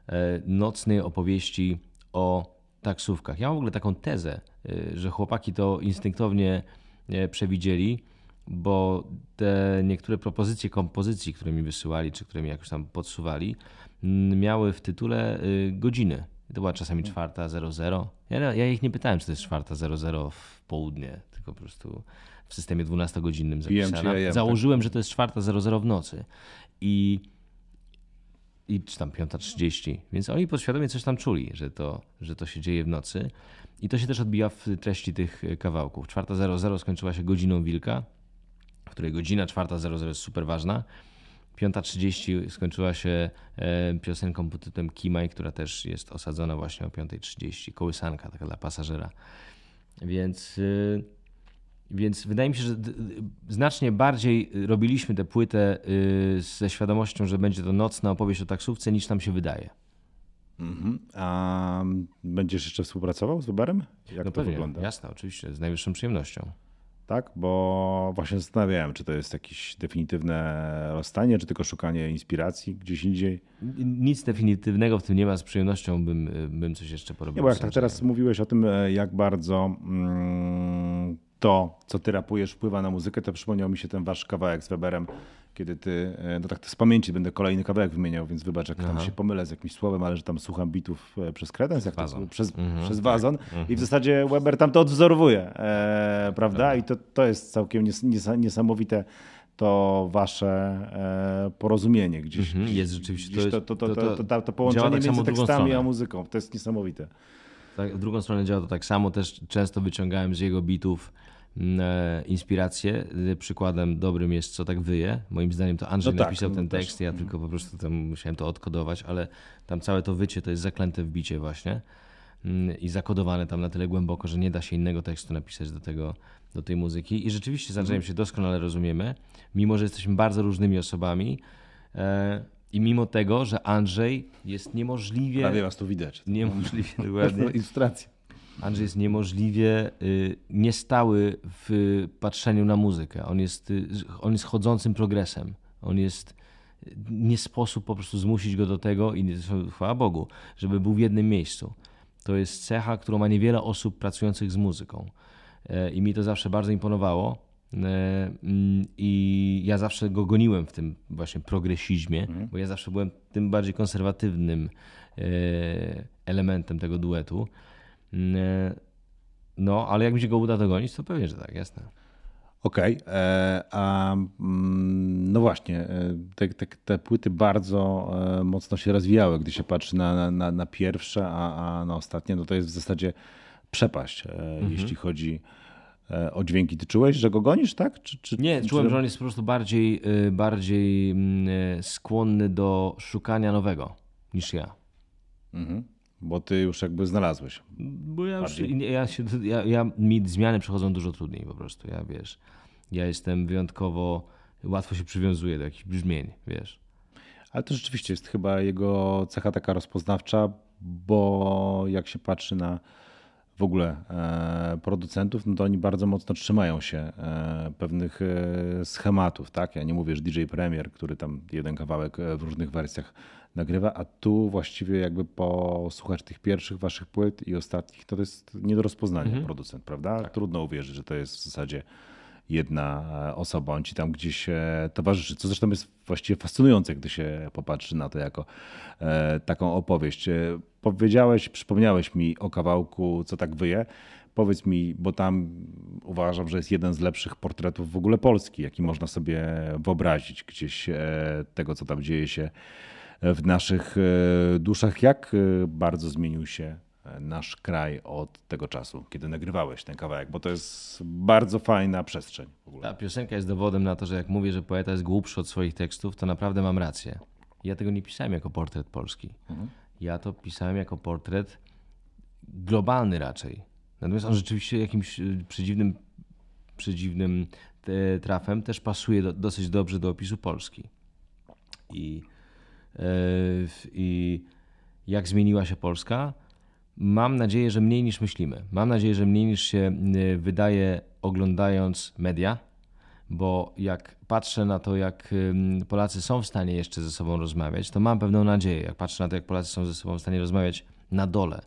e, nocnej opowieści o taksówkach. Ja mam w ogóle taką tezę, e, że chłopaki to instynktownie przewidzieli, bo te niektóre propozycje kompozycji, które mi wysyłali, czy które mi jakoś tam podsuwali, miały w tytule y, godziny. To była czasami czwarta 00. Ja, ja ich nie pytałem, czy to jest czwarta 00 w południe, tylko po prostu w systemie 12-godzinnym zapisana. Tak. Założyłem, że to jest czwarta 00 w nocy. I, i czy tam 5.30. Więc oni podświadomie coś tam czuli, że to, że to się dzieje w nocy. I to się też odbija w treści tych kawałków. Czwarta 00 skończyła się godziną wilka, w której godzina czwarta 00 jest super ważna. 5.30 skończyła się e, piosenką pod tytułem Kimaj, która też jest osadzona właśnie o 5.30. Kołysanka taka dla pasażera. Więc, e, więc wydaje mi się, że znacznie bardziej robiliśmy tę płytę e, ze świadomością, że będzie to nocna opowieść o taksówce, niż nam się wydaje. Mhm. A będziesz jeszcze współpracował z Uberem? Jak no to pewnie, wygląda? Jasne, oczywiście, z najwyższą przyjemnością tak? Bo właśnie zastanawiałem, czy to jest jakieś definitywne rozstanie, czy tylko szukanie inspiracji gdzieś indziej. Nic definitywnego w tym nie ma, z przyjemnością bym, bym coś jeszcze porobił. Nie, bo jak tak teraz mówiłeś o tym, e, jak bardzo mm, to, co ty rapujesz, wpływa na muzykę, to przypomniał mi się ten wasz kawałek z Weberem, kiedy ty, e, no tak z pamięci będę kolejny kawałek wymieniał, więc wybacz, jak Aha. tam się pomylę z jakimś słowem, ale że tam słucham bitów e, przez kredens, jak wazon. To, przez, mhm, przez wazon tak. i w mhm. zasadzie Weber tam to odwzorowuje, e, prawda? I to, to jest całkiem nies, nies, niesamowite to wasze e, porozumienie gdzieś. Mhm, jest rzeczywiście. Gdzieś To to, to, to, to- to, połączenie tak między tekstami a muzyką, to jest niesamowite. Tak, w drugą stronę działa to tak samo. Też często wyciągałem z jego bitów inspirację. E, Przykładem dobrym jest Co tak wyje. Moim zdaniem to Andrzej No tak, napisał no ten też. tekst, ja tylko po prostu tam musiałem to odkodować, ale tam całe to wycie to jest zaklęte w bicie właśnie i zakodowane tam na tyle głęboko, że nie da się innego tekstu napisać do, tego, do tej muzyki. I rzeczywiście z Andrzejem się doskonale rozumiemy, mimo że jesteśmy bardzo różnymi osobami. E, I mimo tego, że Andrzej jest niemożliwie. Prawie was tu widać. Niemożliwie, dokładnie. Ilustracja. Andrzej jest niemożliwie y, niestały w patrzeniu na muzykę. On jest, y, on jest chodzącym progresem. On jest. Nie sposób po prostu zmusić go do tego, i chwała Bogu, żeby był w jednym miejscu. To jest cecha, którą ma niewiele osób pracujących z muzyką. E, I mi to zawsze bardzo imponowało. E, mm, I ja zawsze go goniłem w tym właśnie progresizmie, bo ja zawsze byłem tym bardziej konserwatywnym e, elementem tego duetu. No, ale jak mi się go uda dogonić, to pewnie, że tak, jasne. Okej, e, a mm, no właśnie, e, te, te, te płyty bardzo e, mocno się rozwijały, gdy się patrzy na, na, na pierwsze, a, a na ostatnie, no to jest w zasadzie przepaść, Mhm. jeśli chodzi o dźwięki. Ty czułeś, że go gonisz, tak? Czy, czy, Nie, czy, czułem, że on jest po prostu bardziej, bardziej mm, skłonny do szukania nowego niż ja. Mhm. Bo ty już jakby znalazłeś. Bo ja już, ja się, ja, ja, mi zmiany przechodzą dużo trudniej po prostu, ja wiesz. Ja jestem wyjątkowo, łatwo się przywiązuję do jakichś brzmień, wiesz. Ale to rzeczywiście jest chyba jego cecha taka rozpoznawcza, bo jak się patrzy na w ogóle e, producentów, no to oni bardzo mocno trzymają się e, pewnych e, schematów, tak? Ja nie mówię, że DJ Premier, który tam jeden kawałek w różnych wersjach nagrywa, a tu właściwie jakby posłuchać tych pierwszych waszych płyt i ostatnich, to jest nie do rozpoznania producent, prawda? Trudno uwierzyć, że to jest w zasadzie jedna e, osoba, on ci tam gdzieś e, towarzyszy, co zresztą jest właściwie fascynujące, gdy się popatrzy na to jako e, taką opowieść. Powiedziałeś, przypomniałeś mi o kawałku Co tak wyje. Powiedz mi, bo tam uważam, że jest jeden z lepszych portretów w ogóle Polski, jaki można sobie wyobrazić gdzieś tego, co tam dzieje się w naszych e, duszach. Jak e, bardzo zmienił się e, nasz kraj od tego czasu, kiedy nagrywałeś ten kawałek, bo to jest bardzo fajna przestrzeń w ogóle. Ta piosenka jest dowodem na to, że jak mówię, że poeta jest głupszy od swoich tekstów, to naprawdę mam rację. Ja tego nie pisałem jako portret Polski. Ja to pisałem jako portret globalny raczej. Natomiast on rzeczywiście jakimś przedziwnym, przedziwnym trafem też pasuje do, dosyć dobrze do opisu Polski. I, I jak zmieniła się Polska? Mam nadzieję, że mniej niż myślimy. Mam nadzieję, że mniej niż się y, wydaje oglądając media, bo jak patrzę na to, jak Polacy są w stanie jeszcze ze sobą rozmawiać, to mam pewną nadzieję. Jak patrzę na to, jak Polacy są ze sobą w stanie rozmawiać na dole.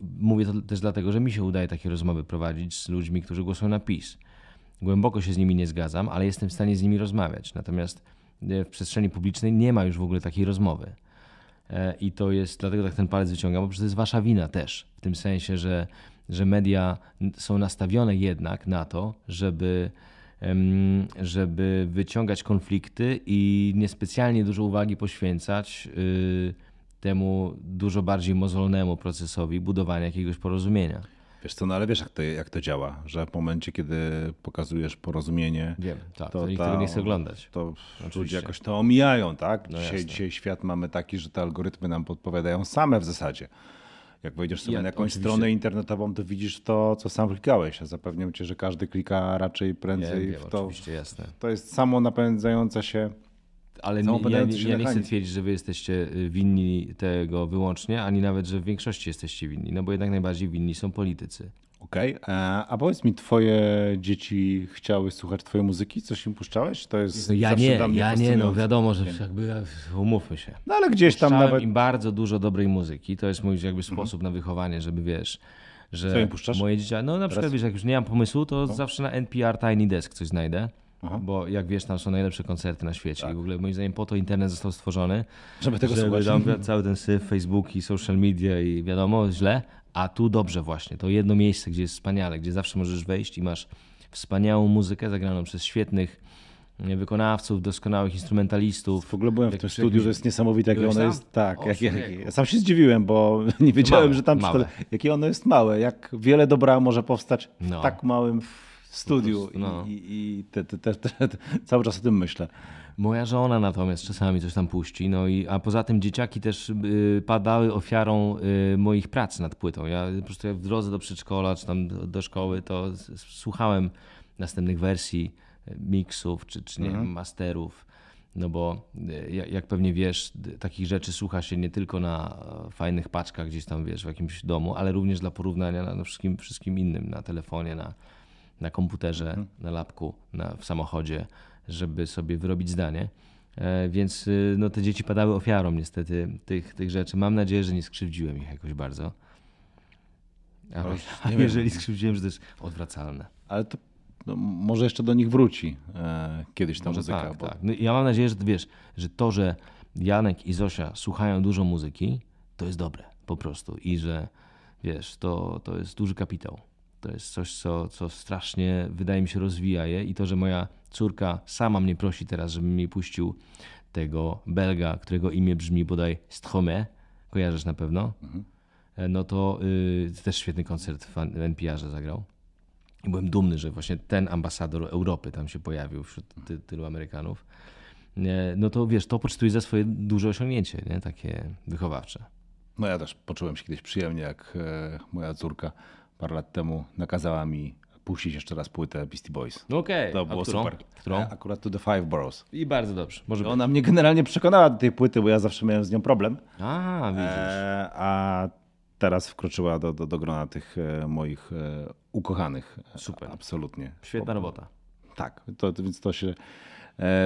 Mówię to też dlatego, że mi się udaje takie rozmowy prowadzić z ludźmi, którzy głosują na PiS. Głęboko się z nimi nie zgadzam, ale jestem w stanie z nimi rozmawiać. Natomiast w przestrzeni publicznej nie ma już w ogóle takiej rozmowy. E, I to jest, dlatego tak ten palec wyciągam, bo przecież to jest wasza wina też. W tym sensie, że, że media są nastawione jednak na to, żeby, żeby wyciągać konflikty i niespecjalnie dużo uwagi poświęcać y, temu dużo bardziej mozolnemu procesowi budowania jakiegoś porozumienia. Wiesz co, no ale wiesz jak to, jak to działa, że w momencie, kiedy pokazujesz porozumienie, Wiem, tak, to nikt tego nie chce oglądać. To Oczywiście. ludzie jakoś to omijają, tak? No dzisiaj, dzisiaj świat mamy taki, że te algorytmy nam podpowiadają same w zasadzie. Jak wejdziesz sobie Ja- na jakąś oczywiście. stronę internetową, to widzisz to, co sam klikałeś. Ja zapewniam cię, że każdy klika raczej prędzej wiem, w to. oczywiście, jasne. To jest samo napędzająca się. Ale nie, ja, ja nie chcę twierdzić, że wy jesteście y, winni tego wyłącznie, ani nawet, że w większości jesteście winni, no bo jednak najbardziej winni są politycy. Okej, e, a powiedz mi, twoje dzieci chciały słuchać twojej muzyki? Coś im puszczałeś? To jest No ja nie, ja nie, no wiadomo, że jakby ja- umówmy się. No ale gdzieś tam Puszczałem nawet... im bardzo dużo dobrej muzyki. To jest mój jakby sposób na wychowanie, żeby wiesz, że Co im puszczasz? moje dzieci, no na przykład Teraz? wiesz, jak już nie mam pomysłu, to zawsze na NPR Tiny Desk coś znajdę. Bo jak wiesz, tam są najlepsze koncerty na świecie. I w ogóle moim zdaniem po to internet został stworzony, Żeby tego żeby słuchać. tam cały ten syf, Facebook i social media i wiadomo, źle, a tu dobrze właśnie. To jedno miejsce, gdzie jest wspaniale, gdzie zawsze możesz wejść i masz wspaniałą muzykę zagraną przez świetnych wykonawców, doskonałych instrumentalistów. W ogóle byłem w tym studiu, to jest niesamowite, jakie ono jest. Tak, O, jak, jak, ja sam się zdziwiłem, bo nie wiedziałem, małe, że tam małe. jakie ono jest małe, jak wiele dobra może powstać No. w tak małym studiu. prostu, no. I, i, i te, te, te, cały czas o tym myślę. Moja żona natomiast czasami coś tam puści, no i, a poza tym dzieciaki też y, padały ofiarą y, moich prac nad płytą. Ja po prostu jak w drodze do przedszkola czy tam do, do szkoły, to słuchałem następnych wersji, y, miksów czy, czy nie wiem, masterów. No bo y, jak, pewnie wiesz, takich rzeczy słucha się nie tylko na fajnych paczkach gdzieś tam, wiesz, w jakimś domu, ale również dla porównania na, na wszystkim, wszystkim innym, na telefonie, na, na komputerze, na lapku, na, w samochodzie, żeby sobie wyrobić zdanie. E, Więc y, no, te dzieci padały ofiarą niestety tych, tych rzeczy. Mam nadzieję, że nie skrzywdziłem ich jakoś bardzo. A, Ale a nie wiem. jeżeli skrzywdziłem, że to jest odwracalne. Ale to no, może jeszcze do nich wróci e, kiedyś ta Może muzyka. tak, bo tak. No, ja mam nadzieję, że wiesz, że to, że Janek i Zosia słuchają dużo muzyki, to jest dobre po prostu. I że wiesz, to, to jest duży kapitał. To jest coś, co, co strasznie wydaje mi się rozwija je. I to, że moja córka sama mnie prosi teraz, żebym jej puścił tego Belga, którego imię brzmi bodaj Strome, kojarzysz na pewno, E, no to y, też świetny koncert w NPR-ze zagrał. I byłem dumny, że właśnie ten ambasador Europy tam się pojawił wśród ty, tylu Amerykanów. Nie, No to wiesz, to poczytuj za swoje duże osiągnięcie, nie? takie wychowawcze. No ja też poczułem się kiedyś przyjemnie, jak e, moja córka parę lat temu nakazała mi puścić jeszcze raz płetę Beastie Boys. No okej, To a było którą? super. Którą? Akurat to The Five Boroughs. I bardzo dobrze. Może być. Ona mnie generalnie przekonała do tej płyty, bo ja zawsze miałem z nią problem. A, widzisz. E, a teraz wkroczyła do, do, do grona tych e, moich e, ukochanych. Super. Absolutnie. Świetna robota. Tak, to, to, więc to się,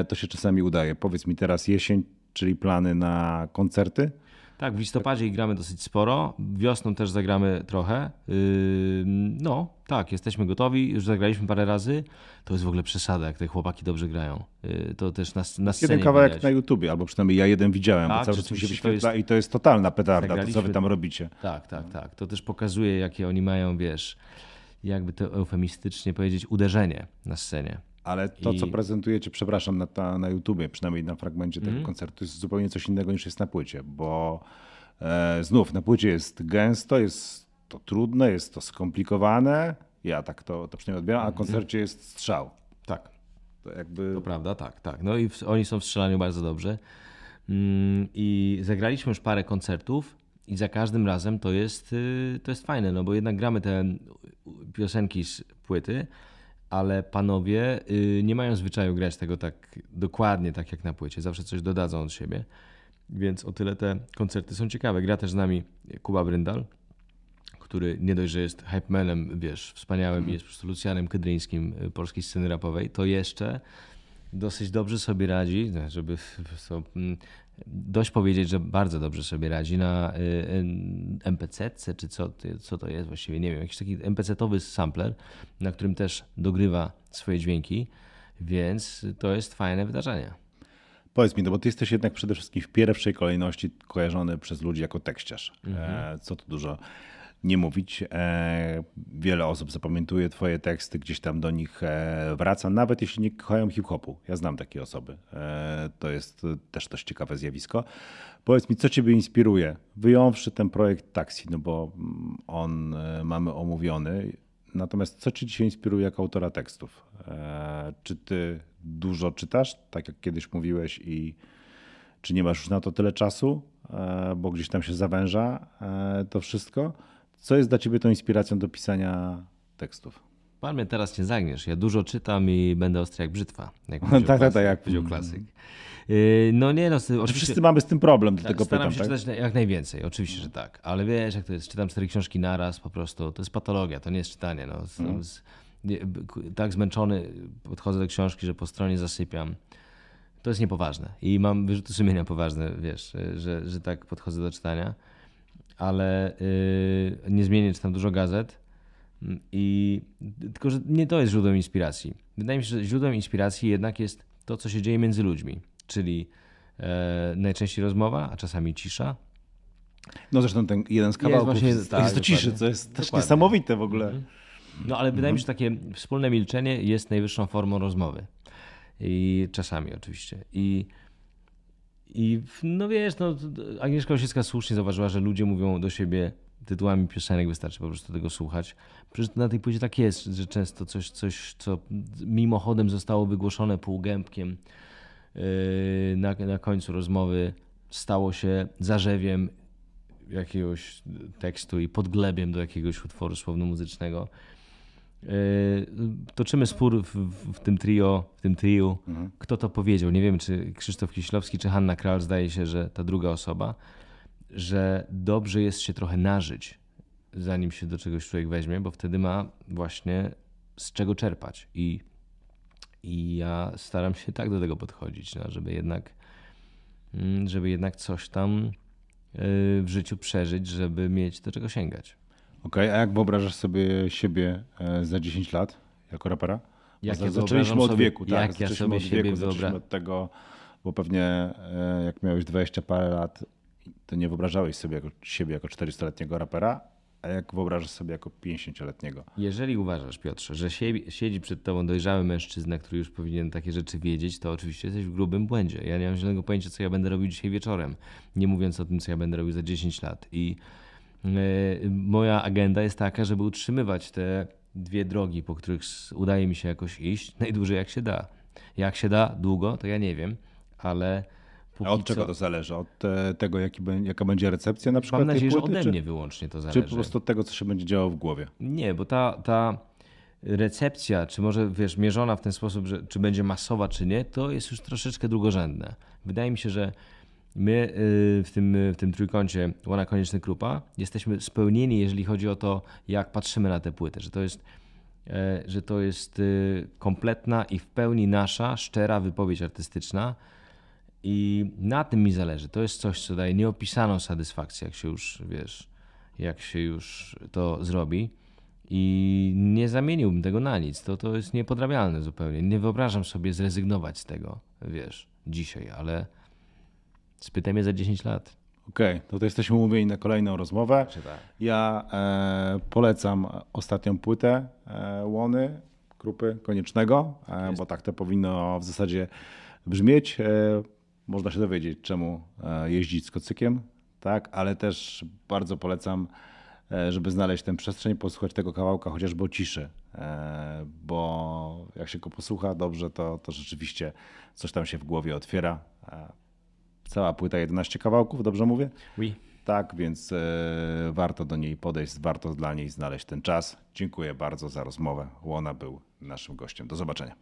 to się czasami udaje. Powiedz mi teraz jesień, czyli plany na koncerty. Tak, w listopadzie ich gramy dosyć sporo. Wiosną też zagramy trochę. Yy, No, tak, jesteśmy gotowi. Już zagraliśmy parę razy. To jest w ogóle przesada, jak te chłopaki dobrze grają. Yy, To też na, na scenie Jeden kawałek widać. na YouTubie, albo przynajmniej ja jeden widziałem, Tak, bo cały czas mi się rzeczywiście to wyświetla i to jest totalna petarda, to co wy tam robicie. Tak, tak, tak. To też pokazuje, jakie oni mają, wiesz, jakby to eufemistycznie powiedzieć, uderzenie na scenie. Ale to, co I- prezentujecie, przepraszam, na, ta, na YouTubie, przynajmniej na fragmencie Mhm. tego koncertu, jest zupełnie coś innego niż jest na płycie, bo e, znów na płycie jest gęsto, jest to trudne, jest to skomplikowane. Ja tak to, to przynajmniej odbieram, a w koncercie jest strzał. Tak. To jakby To prawda, tak, tak. No i w, oni są w strzelaniu bardzo dobrze. Mm, I zagraliśmy już parę koncertów i za każdym razem to jest, y, to jest fajne, no bo jednak gramy te piosenki z płyty, ale panowie y, nie mają zwyczaju grać tego tak dokładnie, tak jak na płycie. Zawsze coś dodadzą od siebie. Więc o tyle te koncerty są ciekawe. Gra też z nami Kuba Bryndal, który nie dość, że jest hypemanem, wiesz, wspaniałym jest po prostu Lucjanem Kydryńskim y, polskiej sceny rapowej, to jeszcze dosyć dobrze sobie radzi, żeby mm, dość powiedzieć, że bardzo dobrze sobie radzi na y, y, MPC, czy co, co to jest właściwie, nie wiem, jakiś taki MPC-owy sampler, na którym też dogrywa swoje dźwięki, więc to jest fajne wydarzenie. Powiedz mi, no bo ty jesteś jednak przede wszystkim w pierwszej kolejności kojarzony przez ludzi jako tekściarz. E, co tu dużo nie mówić. E, wiele osób zapamiętuje twoje teksty, gdzieś tam do nich e, wraca, nawet jeśli nie kochają hip-hopu. Ja znam takie osoby. E, to jest też dość ciekawe zjawisko. Powiedz mi, co ciebie inspiruje? Wyjąwszy ten projekt Taxi, no bo mm, on mamy omówiony. Natomiast co cię dzisiaj inspiruje jako autora tekstów? Czy ty dużo czytasz, tak jak kiedyś mówiłeś, i czy nie masz już na to tyle czasu, bo gdzieś tam się zawęża to wszystko? Co jest dla ciebie tą inspiracją do pisania tekstów? Pan mnie teraz nie zagniesz. Ja dużo czytam i będę ostry jak brzytwa. Jak tak, tak, tak, jak- powiedział klasyk. Yy, No nie, no Czy oczywiście... wszyscy mamy z tym problem, do Tak, tego staram pytam, się tak? czytać jak najwięcej, oczywiście, że tak. Ale wiesz, jak to jest, czytam cztery książki naraz, po prostu, to jest patologia, to nie jest czytanie. No. Z, Mhm. z, tak zmęczony podchodzę do książki, że po stronie zasypiam. To jest niepoważne i mam wyrzuty sumienia poważne, wiesz, że, że tak podchodzę do czytania. Ale yy, niezmiennie czytam dużo gazet mm, i tylko, że nie to jest źródłem inspiracji. Wydaje mi się, że źródłem inspiracji jednak jest to, co się dzieje między ludźmi, czyli e, najczęściej rozmowa, a czasami cisza, No zresztą ten jeden z kawałków właśnie- jest, tak, jest to ciszy, co jest też niesamowite w ogóle. No ale wydaje mi się, że takie wspólne milczenie jest najwyższą formą rozmowy. I czasami oczywiście. I, i no wiesz, no, Agnieszka Osiecka słusznie zauważyła, że ludzie mówią do siebie tytułami piosenek, wystarczy po prostu tego słuchać. Przecież na tej płycie tak jest, że często coś, coś co mimochodem zostało wygłoszone półgębkiem yy, na, na końcu rozmowy, stało się zarzewiem jakiegoś tekstu i podglebiem do jakiegoś utworu słowno-muzycznego. Yy, toczymy spór w, w, tym trio, w tym triu, mhm. kto to powiedział. Nie wiem, czy Krzysztof Kiślowski, czy Hanna Kral, zdaje się, że ta druga osoba, że dobrze jest się trochę nażyć, zanim się do czegoś człowiek weźmie, bo wtedy ma właśnie z czego czerpać. I, i ja staram się tak do tego podchodzić, no, żeby jednak mm, żeby jednak coś tam yy, w życiu przeżyć, żeby mieć do czego sięgać. Okej, okay, a jak wyobrażasz sobie siebie e, za 10 lat jako rapera? Jak ja zaczęliśmy od wieku, tak? Jak zaczęliśmy ja sobie od wieku, siebie zaczęliśmy od tego, bo pewnie e, jak miałeś 20 parę lat, to nie wyobrażałeś sobie jako, siebie jako 40-letniego rapera, a jak wyobrażasz sobie jako 50-letniego? Jeżeli uważasz, Piotrze, że siedzi przed tobą dojrzały mężczyzna, który już powinien takie rzeczy wiedzieć, to oczywiście jesteś w grubym błędzie. Ja nie mam zielonego pojęcia, co ja będę robił dzisiaj wieczorem, nie mówiąc o tym, co ja będę robił za 10 lat. I moja agenda jest taka, żeby utrzymywać te dwie drogi, po których udaje mi się jakoś iść, najdłużej jak się da. Jak się da długo, to ja nie wiem, ale. A od czego co... to zależy? Od e, tego, jaki, jaka będzie recepcja na przykład? Mam nadzieję, płyty, że ode czy, mnie wyłącznie to zależy. Czy po prostu od tego, co się będzie działo w głowie? Nie, bo ta, ta recepcja, czy może wiesz, mierzona w ten sposób, że czy będzie masowa, czy nie, to jest już troszeczkę drugorzędne. Wydaje mi się, że My y, w tym, w tym trójkącie Łana Konieczny Krupa jesteśmy spełnieni, jeżeli chodzi o to, jak patrzymy na tę płytę, że to jest, e, że to jest y, kompletna i w pełni nasza, szczera wypowiedź artystyczna. I na tym mi zależy. To jest coś, co daje nieopisaną satysfakcję, jak się już, wiesz, jak się już to zrobi. I nie zamieniłbym tego na nic. To, to jest niepodrabialne zupełnie. Nie wyobrażam sobie zrezygnować z tego, wiesz, dzisiaj, ale Spytaj mnie za 10 lat. Okej, okay, to, to jesteśmy umówieni na kolejną rozmowę. Tak. Ja e, polecam ostatnią płytę e, Łony, Krupy Koniecznego, e, bo tak to powinno w zasadzie brzmieć. E, można się dowiedzieć, czemu e, jeździć z kocykiem, tak, ale też bardzo polecam, e, żeby znaleźć tę przestrzeń, posłuchać tego kawałka chociażby o ciszy, bo jak się go posłucha dobrze, to, to rzeczywiście coś tam się w głowie otwiera. Cała płyta 11 kawałków, dobrze mówię? Oui. Tak, więc e, warto do niej podejść, warto dla niej znaleźć ten czas. Dziękuję bardzo za rozmowę. Łona był naszym gościem. Do zobaczenia.